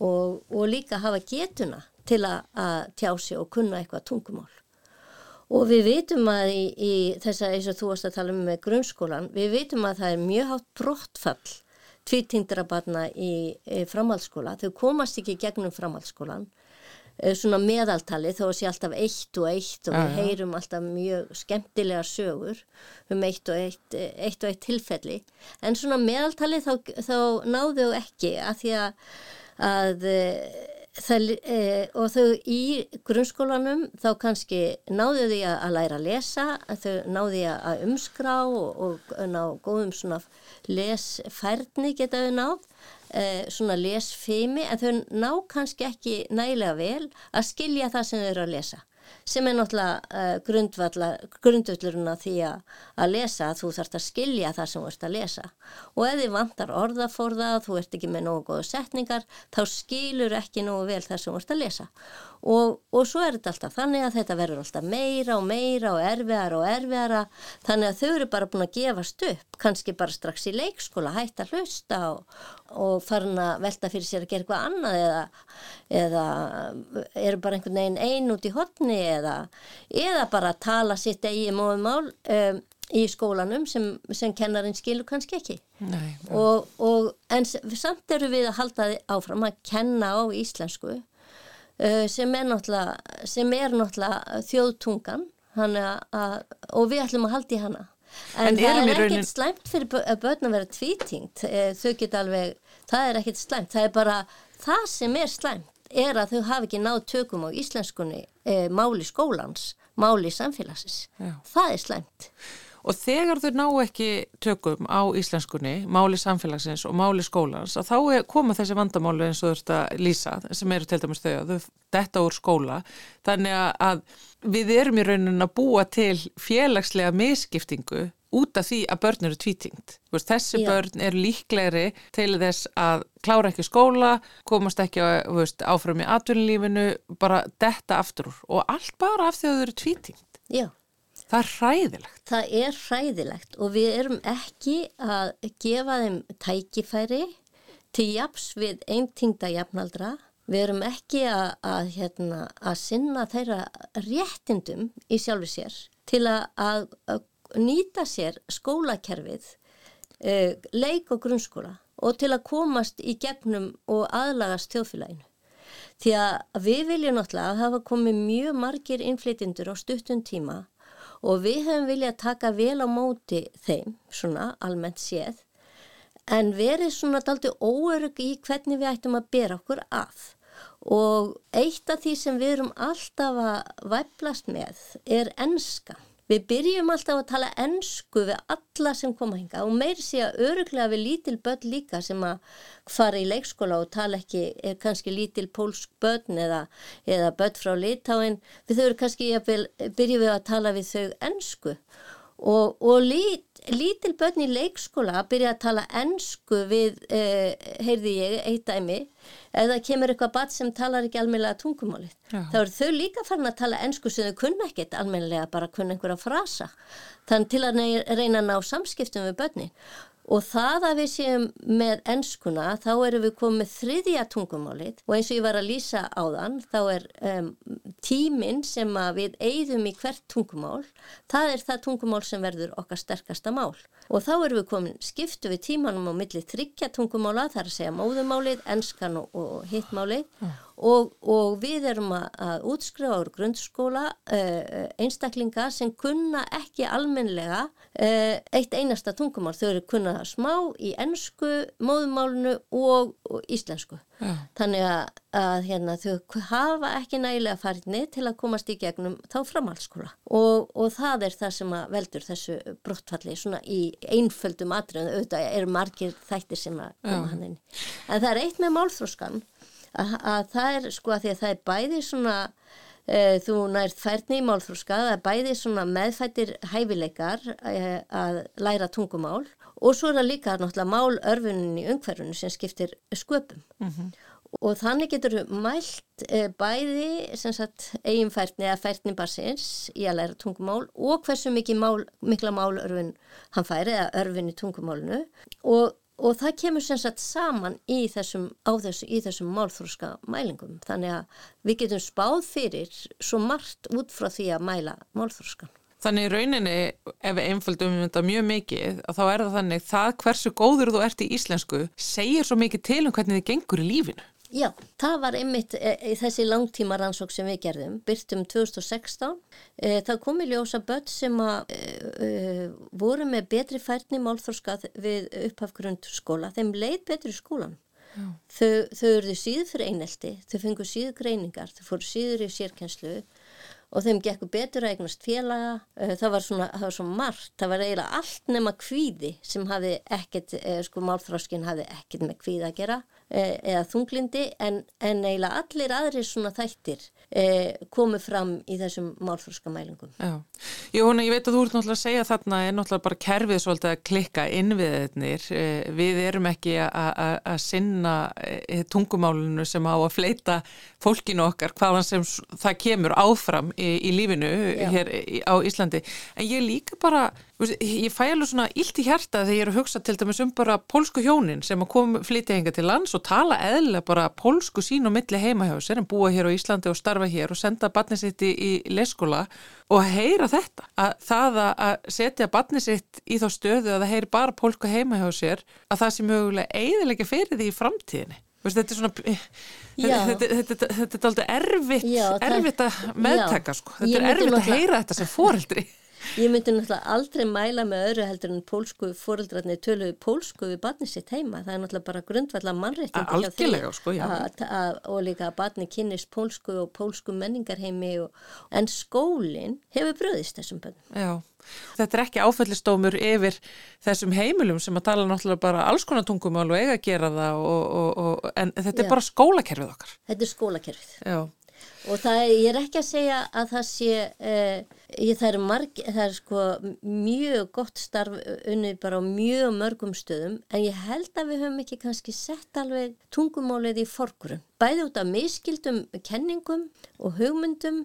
og, og líka hafa getuna til að, að tjá sig og kunna eitthvað tungumál. Og við veitum að í, í þess að eins og þú varst að tala um með grunnskólan, við veitum að það er mjög hátt brottfall tvítindirabarna í, í framhaldsskóla. Þau komast ekki gegnum framhaldsskólan svona meðaltali þó að sé alltaf eitt og eitt og við heyrum alltaf mjög skemmtilega sögur um eitt og eitt, eitt, og eitt tilfelli. En svona meðaltali þá, þá náðu ekki að því að, að eh, það, e, og þau í grunnskólanum þá kannski náðu því að, læra að lesa, að þau náðu því að umskrá og, og ná góðum svona lesfærni getaðu náð eh, svona lesfimi en þau ná kannski ekki nægilega vel að skilja það sem þau eru að lesa sem er náttúrulega uh, grundvöldurinn að því að lesa að þú þarfst að skilja það sem þú ert að lesa. Og ef þið vantar orðaforða þú ert ekki með nógu góðu setningar þá skilur ekki nógu vel það sem þú ert að lesa og, og svo er þetta alltaf þannig að þetta verður alltaf meira og meira og erfiðara og erfiðara. Þannig að þau eru bara búin að gefast upp kannski bara strax í leikskóla hægt að hlusta og, og farin að velta fyrir sér að gera eitthvað annað eða, eða eru bara einhvern veginn einn út í hodni eða, eða bara tala sitt eigi móðumál um, í skólanum sem, sem kennarinn skilur kannski ekki. Nei, og, og, en samt eru við að halda áfram að kenna á íslensku sem er náttúrulega, sem er náttúrulega þjóðtungan að, og við ætlum að halda í hana. En, en það er ekkert raunin... slæmt fyrir börn að vera tvítingt uh, þau geta alveg, það er ekkert slæmt. Það er bara það sem er slæmt er að þau hafi ekki náð tökum á íslenskunni máli skólans máli samfélagsins. Já. það er slæmt Og þegar þau ná ekki tökum á íslenskunni, máli samfélagsins og máli skólans, að þá koma þessi vandamáli eins og þú ert að lýsa, sem eru til dæmis þau að þau detta úr skóla. Þannig að við erum í raunin að búa til félagslega miskiptingu út af því að börn eru tvítingt. Þessi Já. börn eru líklegri til þess að klára ekki skóla, komast ekki veist, áfram í atvinnulífinu, bara detta aftur úr og allt bara af því að þau eru tvítingt. Já. Það er hræðilegt. Það er hræðilegt og við erum ekki að gefa þeim tækifæri til japs við eintingda jafnaldra. Við erum ekki að, að, hérna, að sinna þeirra réttindum í sjálfu sér til að, að nýta sér skólakerfið, uh, leik og grunnskóla og til að komast í gegnum og aðlagast þjóðfélaginu. Því að við viljum náttúrulega að hafa komið mjög margir innflytindur á stuttun tíma og við hefum viljað taka vel á móti þeim, svona almennt séð, en verið svona daldi óörug í hvernig við ættum að bera okkur að. Og eitt af því sem við erum alltaf að væplast með er enska. Við byrjum alltaf að tala ennsku við alla sem koma hinga og meir sé að öruglega við lítil börn líka sem að fara í leikskóla og tala ekki, er kannski lítil pólsk börn eða, eða börn frá litáin, við þau eru kannski að byrja við að tala við þau ennsku og, og lít, lítil börn í leikskóla byrja að tala ennsku við, eh, heyrði ég, eitt dæmi, eða kemur eitthvað bat sem talar ekki almenlega tungumálið. Þá eru þau líka farin að tala ennsku sem þau kunna ekkert almenlega, bara kunna einhverja frasa. Þannig til að reyna að ná samskiptum við börnin. Og það að við séum með ennskuna, þá erum við komið þriðja tungumálið og eins og ég var að lýsa á þann, þá er um, tíminn sem við eigðum í hvert tungumál, það er það tungumál sem verður okkar sterkasta mál. Og þá erum við komin skiptu við tímanum á milli þryggja tungumála, það er að segja móðumálið, ennskan og, og hittmálið. Mm og, og við erum að, að útskrifa úr grundskóla uh, einstaklinga sem kunna ekki almenlega uh, eitt einasta tungumál. Þau eru kunna smá í ennsku, móðumálunu og, og íslensku. Ja. Þannig að, að hérna, þau hafa ekki nægilega farinni til að komast í gegnum þá framhalskóla og, og það er það sem veldur þessu brottfalli svona í einföldum atriðum, auðvitað er margir þættir sem að koma ja. hann inn. En það er eitt með málþróskan að, að það er sko að því að það er bæði svona e, þú nærð færni í málþróska það er bæði svona meðfættir hæfileikar e, að læra tungumál og svo er það líka náttúrulega málörfunin í umhverfunu sem skiptir sköpum mm -hmm. og þannig getur mælt e, bæði sagt, eiginfærtni eða færtni barsins í að læra tungumál og hversu mál, mikla málörfin hann færi eða örfin í tungumálinu og, og það kemur sem sagt saman í þessum, þessu, í þessum málþróska mælingum þannig að við getum spáð fyrir svo margt út frá því að mæla málþróskan. Þannig í rauninni, ef við einföldum þetta mjög mikið, þá er það þannig það hversu góður þú ert í íslensku segir svo mikið til um hvernig þið gengur í lífinu. Já, það var einmitt e, e, þessi langtíma rannsók sem við gerðum, byrtum 2016. E, það kom í ljósa börn sem að, e, e, voru með betri færni málþórskað við upphafgrund skóla. Þeim leið betri skólan. Þau, þau eruðu síður fyrir einelti, þau fengu síður greiningar, þau fóru síður í sérkjenslu og þeim gekku betur að eignast félaga. E, það var svona, það var svona margt, það var eiginlega allt nema kvíði sem hafi ekkert, sko málþróskin hafi ekkert með kvíði að gera. Eh, eða þunglindi en, en eiginlega allir aðrir svona þættir eh, komið fram í þessum málfórskamælingum. Já, Jóna, ég veit að þú ert náttúrulega að segja þarna er náttúrulega bara kerfið svolítið að klikka inn við þeirnir. Eh, við erum ekki að sinna eh, tungumálunu sem á að fleita fólkinu okkar hvaðan sem það kemur áfram í, í lífinu Já. hér á Íslandi. En ég líka bara ég fæ alveg svona illt í hjarta þegar ég er að hugsa til dæmis um bara pólsku hjónin sem að kom flytja hinga til lands og tala eðlega bara pólsku sín og milli heima hjá sér en búa hér á Íslandi og starfa hér og senda barnið sitt í, í leskóla og heyra þetta að það að setja barnið sitt í þá stöðu að það heyri bara pólsku heima hjá sér að það sé mögulega eiðilega fyrir því í framtíðinni. Þetta er svona, þetta, þetta, þetta er aldrei erfitt, já, erfitt að meðtaka sko, þetta er erfitt að heyra þetta sem fóreldri. Ég myndi náttúrulega aldrei mæla með öðru heldur en pólsku fóreldrarnir töluðu pólsku við barni sitt heima. Það er náttúrulega bara grundvallar mannréttindi hjá því sko, að, og líka að barni kynist pólsku og pólsku menningarheimi og, en skólinn hefur bröðist þessum bönnum. Já, þetta er ekki áfællistómur yfir þessum heimilum sem að tala náttúrulega bara alls konar tungumál og eiga að gera það og, og, en þetta er Já. bara skólakerfið okkar. Þetta er skólakerfið. Já. Og það, ég er ekki að segja að það sé, eh, ég, það, er marg, það er sko mjög gott starf unnið bara á mjög mörgum stöðum en ég held að við höfum ekki kannski sett alveg tungumálið í forgrunn. Bæði út af miskildum kenningum og hugmyndum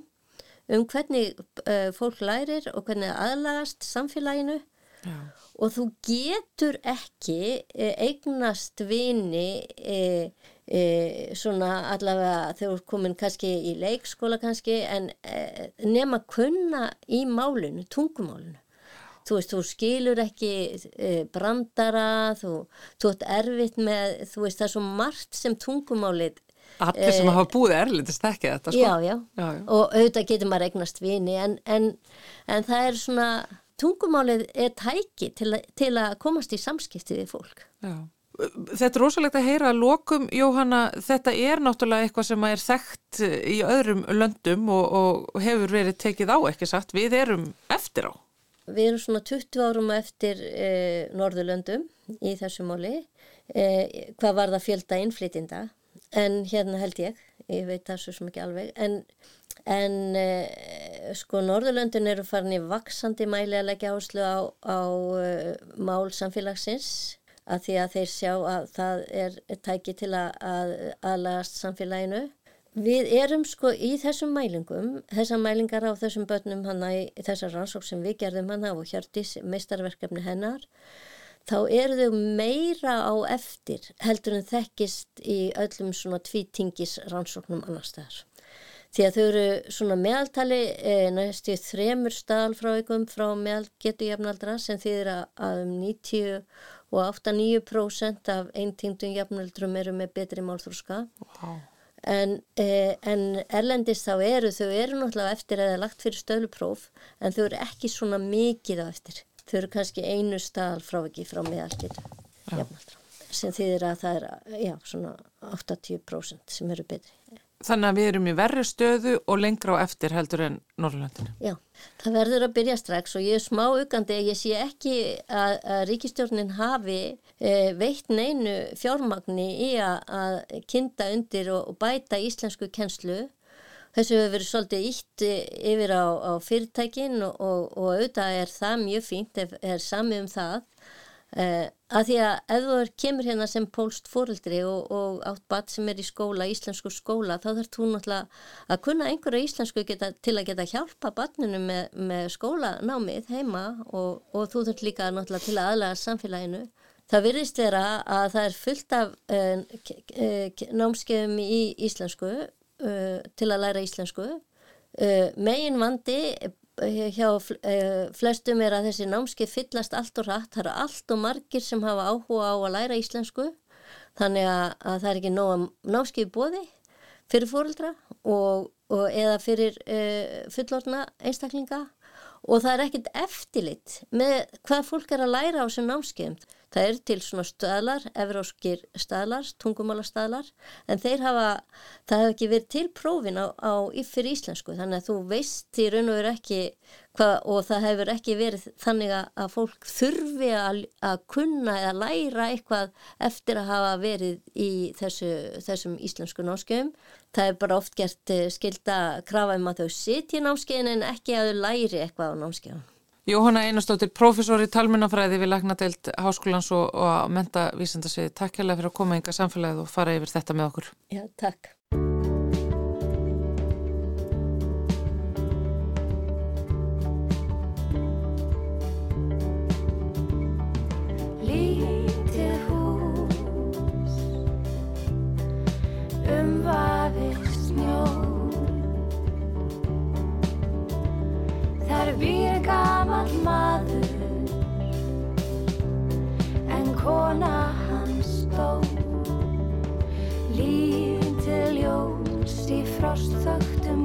um hvernig eh, fólk lærir og hvernig aðlagast samfélaginu Já. og þú getur ekki eh, eignast vini eða E, svona allavega þegar þú er komin kannski í leikskóla kannski en e, nema kunna í málinu, tungumálinu þú veist, þú skilur ekki e, brandara þú, þú ert erfitt með, þú veist, það er svo margt sem tungumálið Allir sem hafa búið erlindist ekki þetta sko? Já, já, já, já. og auðvitað getur maður eignast vini en, en, en það er svona tungumálið er tæki til, til að komast í samskiptið í fólk Já Þetta er rosalegt að heyra að lokum, Jóhanna, þetta er náttúrulega eitthvað sem er þekkt í öðrum löndum og, og hefur verið tekið á, ekki satt, við erum eftir á. Við erum svona 20 árum eftir eh, Norðurlöndum í þessu móli, eh, hvað var það fjölda innflytinda, en hérna held ég, ég veit það svo ekki alveg, en, en eh, sko Norðurlöndun eru farin í vaksandi mæli að leggja áslu á, á eh, mál samfélagsins, að því að þeir sjá að það er tæki til að aðlagast samfélaginu. Við erum sko í þessum mælingum, þessar mælingar á þessum börnum hana í þessar rannsók sem við gerðum hana og hjördis meistarverkefni hennar, þá eru þau meira á eftir heldur en þekkist í öllum svona tvítingis rannsóknum annar staðar. Því að þau eru svona meðaltali e, næstu þremur staðalfráikum frá meðalgetu jafnaldra sem þýðir að um 90 og 8-9% af eintingdum jafnöldrum eru með betri málþróska wow. en, eh, en erlendist þá eru þau eru náttúrulega eftir eða lagt fyrir stöðlupróf en þau eru ekki svona mikið á eftir. Þau eru kannski einu staðal frá ekki frá meðalgetu jafnöldra sem þýðir að það er já, svona 80% sem eru betri Þannig að við erum í verri stöðu og lengra á eftir heldur en Norrlandinu. Já, það verður að byrja strax og ég er smá aukandi að ég sé ekki að, að ríkistjórnin hafi e, veitt neinu fjármagni í að, að kinda undir og, og bæta íslensku kennslu. Þessu hefur verið svolítið ítt yfir á, á fyrirtækin og, og, og auðvitað er það mjög fínt ef er sami um það Uh, að því að ef þú kemur hérna sem pólst fórildri og, og átt bat sem er í skóla, íslensku skóla þá þarf þú náttúrulega að kunna einhverju íslensku geta, til að geta hjálpa batninu með, með skólanámið heima og, og þú þarf líka náttúrulega til að aðlæga samfélaginu. Það virðist vera að það er fullt af uh, uh, námskefum í íslensku til að læra íslensku. Megin vandi hjá eh, flestum er að þessi námski fyllast allt og rætt, það eru allt og margir sem hafa áhuga á að læra íslensku. Þannig að, að það er ekki námski í bóði fyrir fóröldra og, og eða fyrir uh, fullorna einstaklinga. Og það er ekkit eftirlit með hvað fólk er að læra á þessum námskeiðum Það er til svona stöðlar, evróskir stöðlar, tungumálastaðlar, en þeir hafa, það hefur ekki verið til prófin á, á yfir íslensku, þannig að þú veist í raun og veru ekki hvað, og það hefur ekki verið þannig að fólk þurfi að, að kunna eða læra eitthvað eftir að hafa verið í þessu, þessum íslensku námskeiðum. Það er bara oft gert eh, skilda krafa um að þau sitja í námskeiðin en ekki að þau læri eitthvað á námskeiðum. Jóhanna Einarstóttir, professor í talmunafræði við Lagnadelt Háskólans og, og menta vísendasvið. Takk hérlega fyrir að koma yngar samfélagið og fara yfir þetta með okkur. Já, takk. Í frostþögtum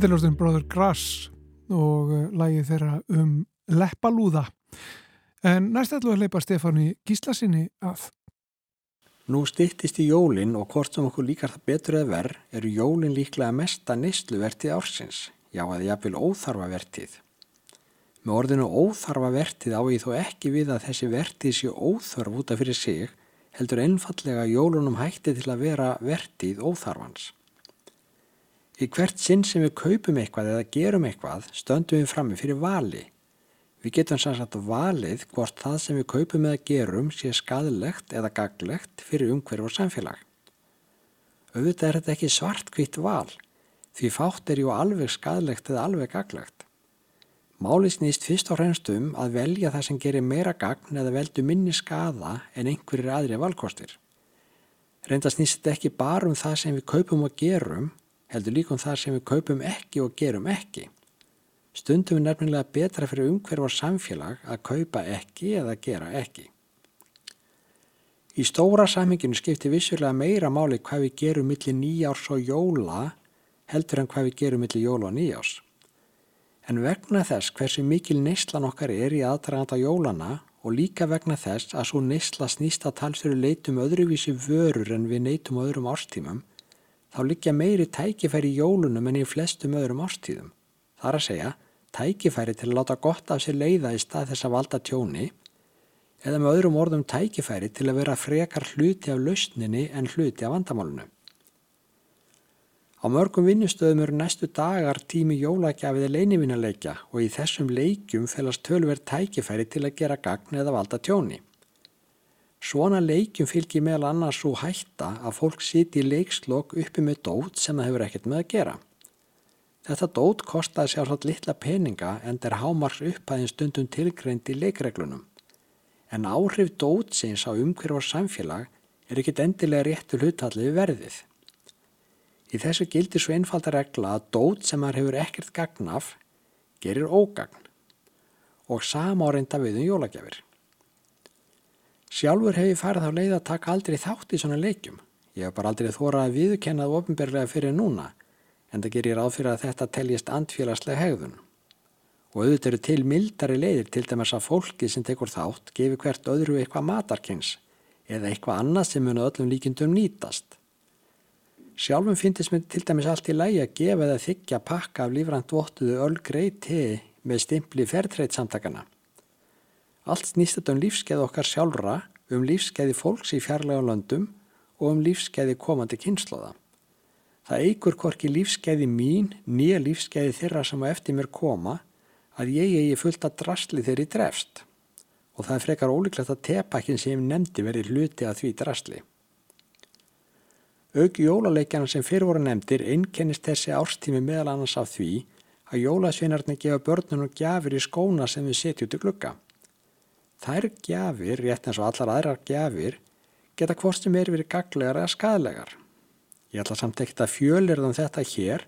Þetta er ljóðstinn Brother Grass og uh, lagið þeirra um Leppalúða. En næst ætlum við að leipa Stefáni Gíslasinni að. Nú stittist í jólinn og hvort sem okkur líkar það betur eða verð eru jólinn líklega mesta neysluvertið ársins, já að jafnvel óþarfa vertið. Með orðinu óþarfa vertið á ég þó ekki við að þessi vertið sé óþarf út af fyrir sig heldur einfallega jólunum hætti til að vera vertið óþarfans. Í hvert sinn sem við kaupum eitthvað eða gerum eitthvað stöndum við frammi fyrir vali. Við getum sannsagt valið hvort það sem við kaupum eða gerum sé skadilegt eða gaglegt fyrir umhverf og samfélag. Auðvitað er þetta ekki svartkvitt val því fátt er jú alveg skadilegt eða alveg gaglegt. Máli snýst fyrst og fremst um að velja það sem gerir meira gagn eða veldu minni skada en einhverjir aðri valkostir. Reynda snýst þetta ekki bara um það sem við kaupum og gerum heldur líkum þar sem við kaupum ekki og gerum ekki. Stundum er nefnilega betra fyrir umhverf og samfélag að kaupa ekki eða gera ekki. Í stóra samhenginu skiptir vissulega meira máli hvað við gerum millir nýjárs og jóla heldur en hvað við gerum millir jóla og nýjárs. En vegna þess hversu mikil neyslan okkar er í aðdraganda jólana og líka vegna þess að svo neysla snýst að talsveru leitum öðruvísi vörur en við neytum öðrum árstímum þá liggja meiri tækifæri í jólunum en í flestum öðrum ástíðum. Það er að segja, tækifæri til að láta gott af sér leiða í stað þess að valda tjóni eða með öðrum orðum tækifæri til að vera frekar hluti af lausninni en hluti af vandamálunu. Á mörgum vinnustöðum eru næstu dagar tími jólagjafiði leinivinnuleikja og í þessum leikjum felast tölver tækifæri til að gera gagn eða valda tjóni. Svona leikjum fylgir meðal annars svo hætta að fólk siti í leikslokk uppi með dót sem það hefur ekkert með að gera. Þetta dót kostaði sjálfsagt litla peninga en er hámars upphæðin stundum tilgreind í leikreglunum. En áhrif dót sinns á umhverfar samfélag er ekkit endilega réttu hlutallið verðið. Í þessu gildir svo einfalda regla að dót sem maður hefur ekkert gagnaf gerir ógagn og sama áreynda við um jólagjafir. Sjálfur hef ég farið á leið að taka aldrei þátt í svona leikjum. Ég hef bara aldrei þórað að viðkennað ofinberlega fyrir núna, en það gerir ráð fyrir að þetta teljist andfélagslega hegðun. Og auðvitað eru til mildari leiðir til dæmis að fólki sem tekur þátt gefi hvert öðru eitthvað matarkins eða eitthvað annað sem munu öllum líkindum nýtast. Sjálfum finnst mér til dæmis allt í lægi að gefa eða þykja pakka af lífrænt vottuðu öllgrei tei með stimpli ferðreit samtakana. Allt snýst þetta um lífskeið okkar sjálfra, um lífskeiði fólks í fjarlæga löndum og um lífskeiði komandi kynnslóða. Það eigur korki lífskeiði mín, nýja lífskeiði þeirra sem á eftir mér koma, að ég eigi fullt að drastli þeirri drefst. Og það er frekar ólíklegt að tepakkin sem nefndi verið hluti að því drastli. Auki jólaleikjana sem fyrir voru nefndir einkennist þessi árstími meðal annars af því að jólasveinarnir gefa börnunum gjafir í skóna sem við setjum til glukka. Þær gjafir, rétt eins og allar aðrar gjafir, geta hvort sem er verið gaglegar eða skadlegar. Ég ætla samt ekkert að fjölirðan þetta hér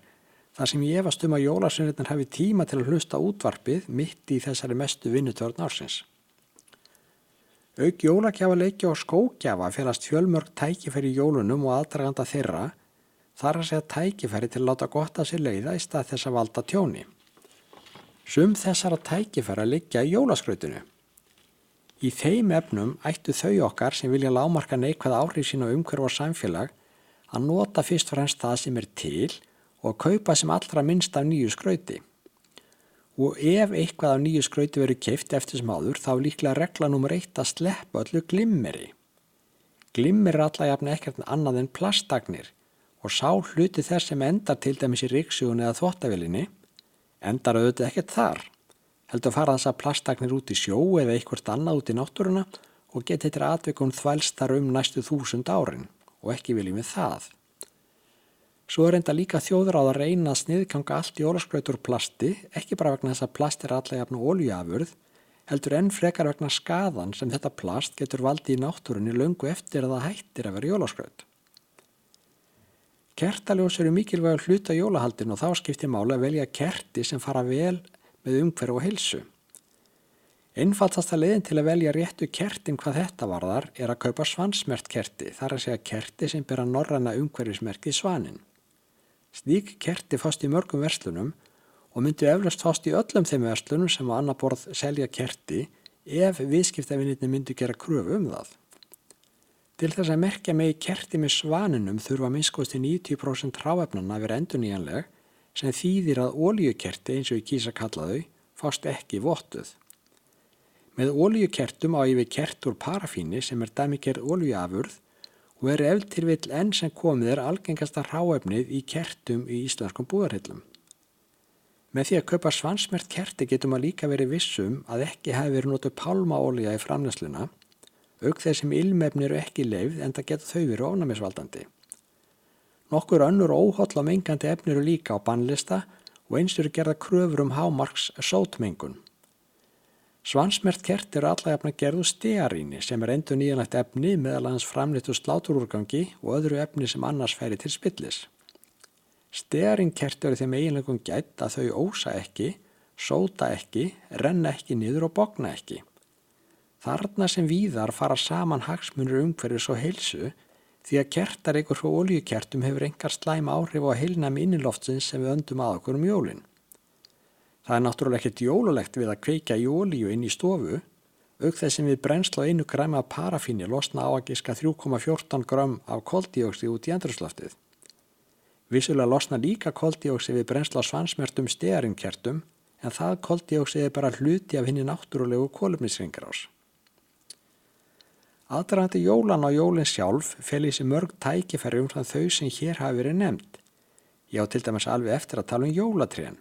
þar sem ég efast um að jólarsynirinn hafi tíma til að hlusta útvarpið mitt í þessari mestu vinnutörn ársins. Auk jólakjafaleiki og skókjafa félast fjölmörg tækifæri í jólunum og aðdraganda þeirra þar að segja tækifæri til að láta gott að sér leiða í stað þess að valda tjóni. Sum þessara tækifæri að liggja í jólaskrautinu. Í þeim efnum ættu þau okkar sem vilja lámarka neikvæða áhrif sín og samfélag að nota fyrst og fremst það sem er til og kaupa sem allra minnst af nýju skrauti. Og ef eitthvað af nýju skrauti verið keift eftir sem áður þá líklega regla nummer eitt að sleppa öllu glimmeri. Glimmer er alla jafn ekkert annað en plastagnir og sá hluti þess sem endar til dæmis í ríksugun eða þvóttavelinni endar auðvitað ekkert þar heldur fara þess að plastagnir út í sjó eða einhvert annað út í náttúruna og geti þetta aðveikum þvælst þar um næstu þúsund árin og ekki viljum við það. Svo er enda líka þjóður á að reyna að sniðkanga allt í ólaskrautur plasti, ekki bara vegna þess að plast er allega jafn og oljuafurð, heldur enn frekar vegna skadan sem þetta plast getur valdi í náttúrunni löngu eftir að það hættir að vera jólaskraut. Kertaljós eru mikilvægur hluta jólahaldin og þá skiptir mála að velja kerti sem fara vel með umhverf og heilsu. Einfaldasta leiðin til að velja réttu kertin hvað þetta varðar er að kaupa svansmert kerti, þar að segja kerti sem byrja norranna umhverfismerkið svanin. Slík kerti fast í mörgum verslunum og myndu eflust fast í öllum þeim verslunum sem á annar borð selja kerti ef viðskiptafinitni myndu gera kröfu um það. Til þess að merkja megi kerti með svaninum þurfa minnskosti 90% ráefnana að vera endur nýjanleg sem þýðir að ólíukerti eins og ég kýsa kalla þau fást ekki vottuð. Með ólíukertum á yfir kert úr parafíni sem er dæmigerð ólíuafurð og er ef til vill enn sem komið er algengasta ráefnið í kertum í íslenskum búðarhillum. Með því að kaupa svansmert kerti getum að líka verið vissum að ekki hafi verið notu pálmaólíja í framnæsluna, auk þeir sem ilmefni eru ekki leifð en það getur þau verið ofnamisvaldandi. Nokkur önnur óhóll á mengandi efni eru líka á bannlista og eins eru gerða kröfur um hámarks sótmengun. Svansmert kert eru allægafna gerðu stearíni sem er endur nýjanlegt efni meðal hans framleitt úr sláturúrgangi og öðru efni sem annars færi til spillis. Stearínkert eru þeim eiginlegum gætt að þau ósa ekki, sóta ekki, renna ekki niður og bogna ekki. Þarna sem víðar fara saman hagsmunur umhverfis og heilsu því að kertar ykkur frá oljukertum hefur engar slæm áhrif á heilnami inniloftsins sem við öndum að okkur um jólinn. Það er náttúrulega ekkert jólulegt við að kveika í ólíu inn í stofu, auk þess sem við brennsla einu græma af parafíni losna á að giska 3,14 gram af koldíóksi út í andrusloftið. Vissulega losna líka koldíóksi við brennsla svansmertum stegarinkertum en það koldíóksi er bara hluti af henni náttúrulegu kólumnisringrás. Aðdragandi jólan á jólinn sjálf fel í sig mörg tækifæri um þann þau sem hér hafi verið nefnd. Ég á til dæmis alveg eftir að tala um jólatrén.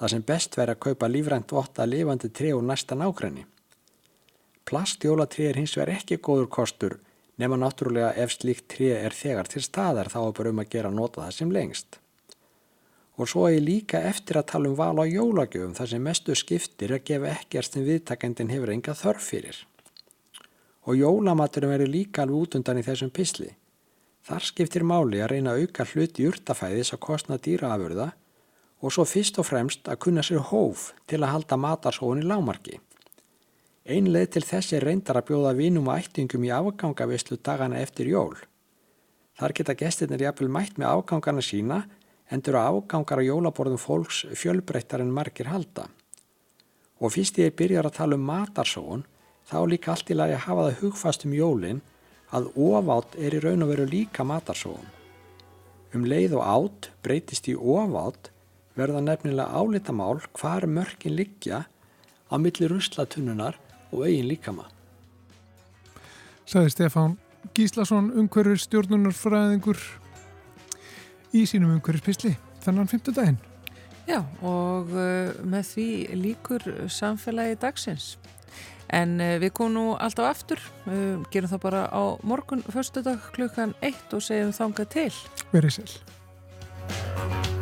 Það sem best verið að kaupa lífrænt votta lifandi tré úr næsta nákrenni. Plastjólatré er hins vegar ekki góður kostur nema náttúrulega ef slíkt tré er þegar til staðar þá er bara um að gera nota það sem lengst. Og svo er ég líka eftir að tala um val á jólagjöfum þar sem mestu skiptir að gefa ekkert sem viðtakendin hefur enga þörf fyrir. Og jólamaturum verður líka alveg út undan í þessum pisli. Þar skiptir máli að reyna að auka hluti júrtafæðis að kostna dýraafurða og svo fyrst og fremst að kunna sér hóf til að halda matarsóun í lámarki. Einleið til þessi reyndar að bjóða vinum og ættingum í afgangavislu dagana eftir jól. Þar geta gestirnir jafnvel mætt með afgangana sína endur að afgangar á jólaborðum fólks fjölbreyttar en margir halda. Og fyrst ég byrjar að tala um matarsóun þá líka allt í lagi að hafa það hugfast um jólinn að ofátt er í raun og veru líka matarsóun. Um leið og átt breytist í ofátt verða nefnilega álitamál hvar mörkin liggja á milli ruslatunnunar og eigin líkama. Saði Stefán Gíslason, umhverfur stjórnunarfræðingur í sínum umhverfispisli þennan 5. daginn. Já, og uh, með því líkur samfélagi dagsins. En eh, við komum nú alltaf aftur, við gerum það bara á morgun, förstu dag klukkan 1 og segjum þanga til. Verið sér.